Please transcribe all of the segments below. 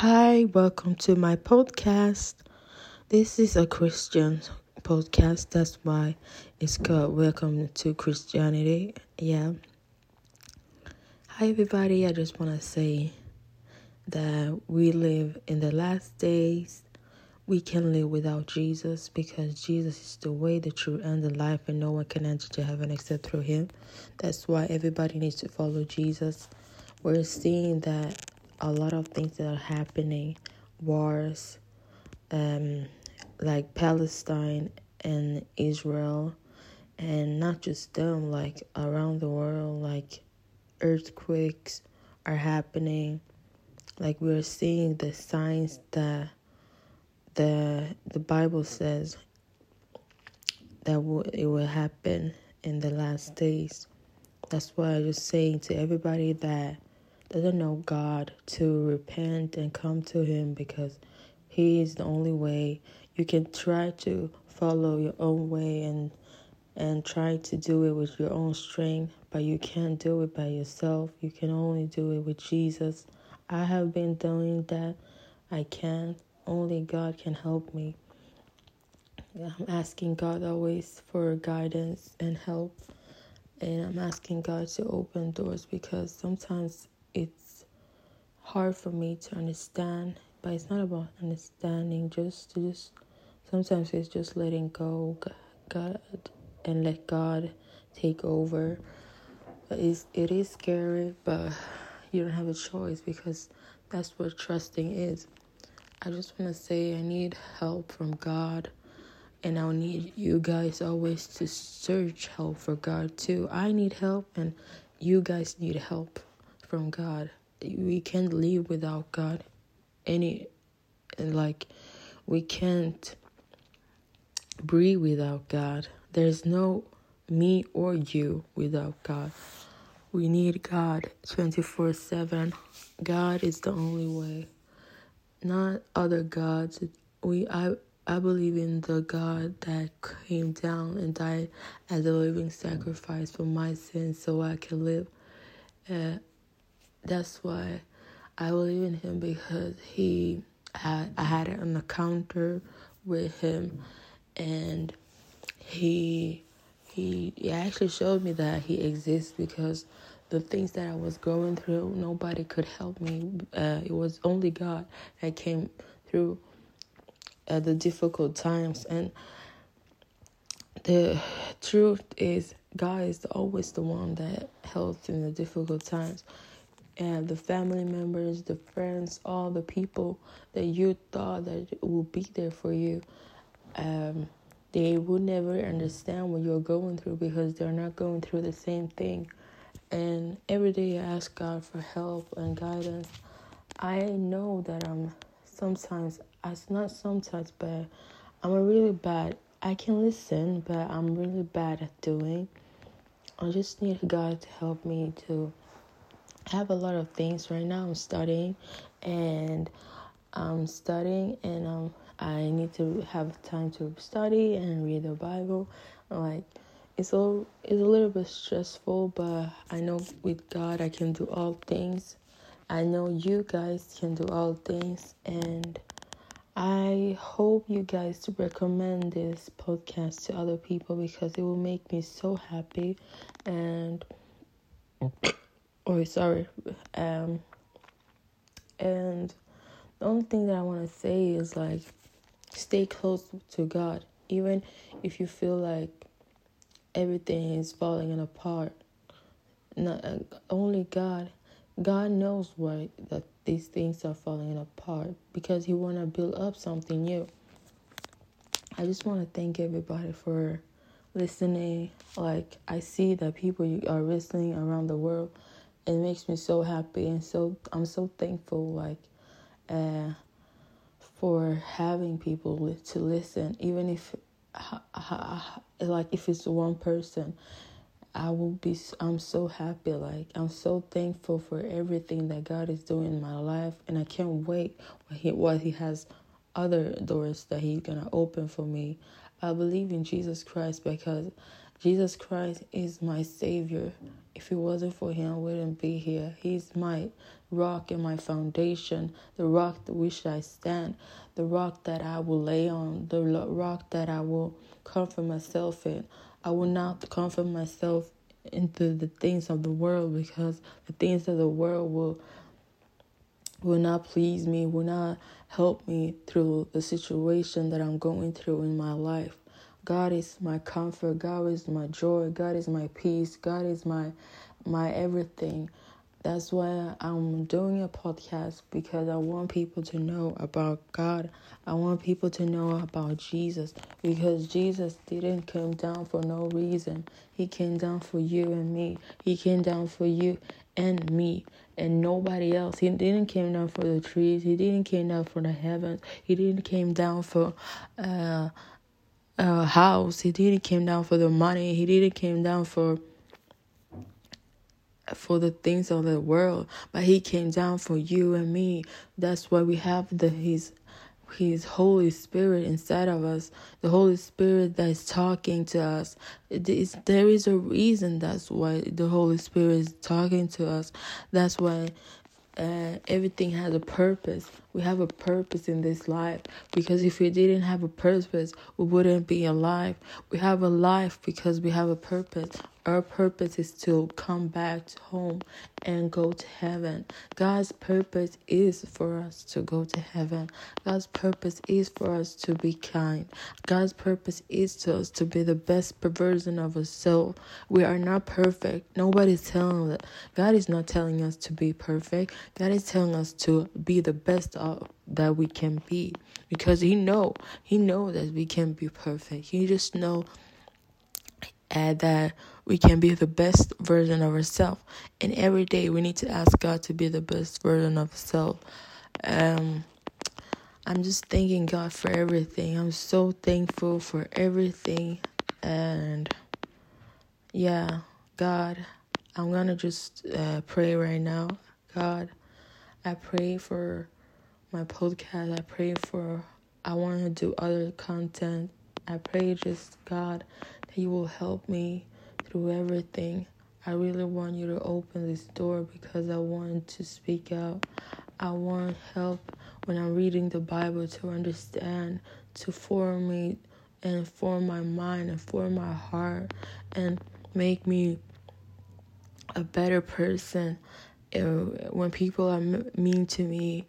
Hi, welcome to my podcast. This is a Christian podcast. That's why it's called Welcome to Christianity. Yeah. Hi, everybody. I just want to say that we live in the last days. We can live without Jesus because Jesus is the way, the truth, and the life, and no one can enter to heaven except through Him. That's why everybody needs to follow Jesus. We're seeing that a lot of things that are happening wars um like palestine and israel and not just them like around the world like earthquakes are happening. Like we're seeing the signs that the the bible says that will, it will happen in the last days. That's why i just saying to everybody that doesn't know God to repent and come to Him because He is the only way. You can try to follow your own way and and try to do it with your own strength, but you can't do it by yourself. You can only do it with Jesus. I have been doing that. I can't. Only God can help me. I'm asking God always for guidance and help. And I'm asking God to open doors because sometimes it's hard for me to understand, but it's not about understanding, just to just sometimes it's just letting go God and let God take over. It's, it is scary, but you don't have a choice because that's what trusting is. I just want to say I need help from God, and I'll need you guys always to search help for God too. I need help, and you guys need help from God. We can't live without God. Any and like we can't breathe without God. There's no me or you without God. We need God 24 7. God is the only way, not other gods. We I I believe in the God that came down and died as a living sacrifice for my sins so I can live. Uh, that's why I believe in him because he had I had an encounter with him and he he, he actually showed me that he exists because the things that I was going through, nobody could help me. Uh, it was only God that came through uh, the difficult times. And the truth is, God is always the one that helps in the difficult times and the family members, the friends, all the people that you thought that will be there for you, um, they will never understand what you're going through because they're not going through the same thing. And every day I ask God for help and guidance. I know that I'm sometimes, it's not sometimes, but I'm really bad. I can listen, but I'm really bad at doing. I just need God to help me to I have a lot of things right now. I'm studying, and I'm studying, and um, I need to have time to study and read the Bible. Like it's a it's a little bit stressful, but I know with God I can do all things. I know you guys can do all things, and I hope you guys to recommend this podcast to other people because it will make me so happy and or sorry. Um and the only thing that i want to say is like stay close to god. Even if you feel like everything is falling apart not uh, only god god knows why that these things are falling apart because he want to build up something new. I just want to thank everybody for listening. Like i see that people are listening around the world it makes me so happy and so I'm so thankful like uh, for having people to listen even if ha- ha- like if it's one person I will be I'm so happy like I'm so thankful for everything that God is doing in my life and I can't wait what he what he has other doors that he's going to open for me. I believe in Jesus Christ because Jesus Christ is my Savior. If it wasn't for Him, I wouldn't be here. He's my rock and my foundation, the rock that which I stand, the rock that I will lay on, the rock that I will comfort myself in. I will not comfort myself into the things of the world because the things of the world will will not please me, will not help me through the situation that I'm going through in my life. God is my comfort, God is my joy, God is my peace, God is my my everything. That's why I'm doing a podcast because I want people to know about God. I want people to know about Jesus because Jesus didn't come down for no reason. He came down for you and me. He came down for you and me and nobody else. He didn't came down for the trees. He didn't came down for the heavens. He didn't came down for uh, a house. He didn't came down for the money. He didn't came down for for the things of the world, but he came down for you and me. That's why we have the his his Holy Spirit inside of us, the Holy Spirit that is talking to us. It is, there is a reason that's why the Holy Spirit is talking to us. That's why uh, everything has a purpose. We have a purpose in this life because if we didn't have a purpose, we wouldn't be alive. We have a life because we have a purpose. Our purpose is to come back home and go to heaven. God's purpose is for us to go to heaven. God's purpose is for us to be kind. God's purpose is to us to be the best version of ourselves. We are not perfect. Nobody's telling us. God is not telling us to be perfect. God is telling us to be the best of that we can be because he know he know that we can be perfect. He just know and that we can be the best version of ourselves. And every day we need to ask God to be the best version of ourselves. Um, I'm just thanking God for everything. I'm so thankful for everything. And yeah, God, I'm gonna just uh, pray right now. God, I pray for my podcast. I pray for, I want to do other content. I pray just, God, that you will help me through everything. I really want you to open this door because I want to speak out. I want help when I'm reading the Bible to understand, to form me and form my mind and form my heart and make me a better person. When people are mean to me,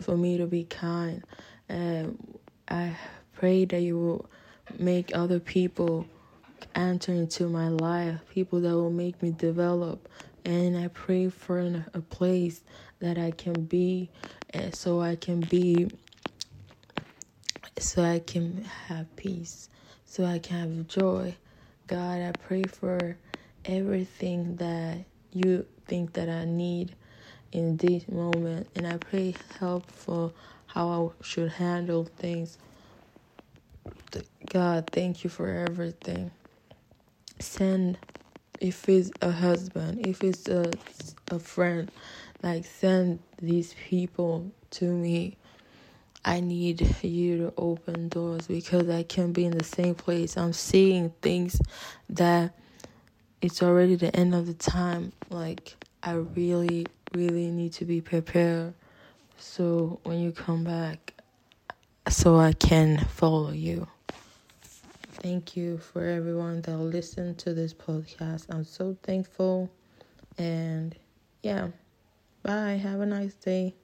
for me to be kind. And I pray that you will make other people enter into my life, people that will make me develop. And I pray for a place that I can be, and so I can be, so I can have peace, so I can have joy. God, I pray for everything that you think that I need in this moment, and I pray help for how I should handle things. God, thank you for everything. Send, if it's a husband, if it's a, a friend, like send these people to me. I need you to open doors because I can't be in the same place. I'm seeing things that it's already the end of the time. Like, I really, really need to be prepared. So when you come back, so I can follow you thank you for everyone that listened to this podcast. I'm so thankful. And yeah, bye. Have a nice day.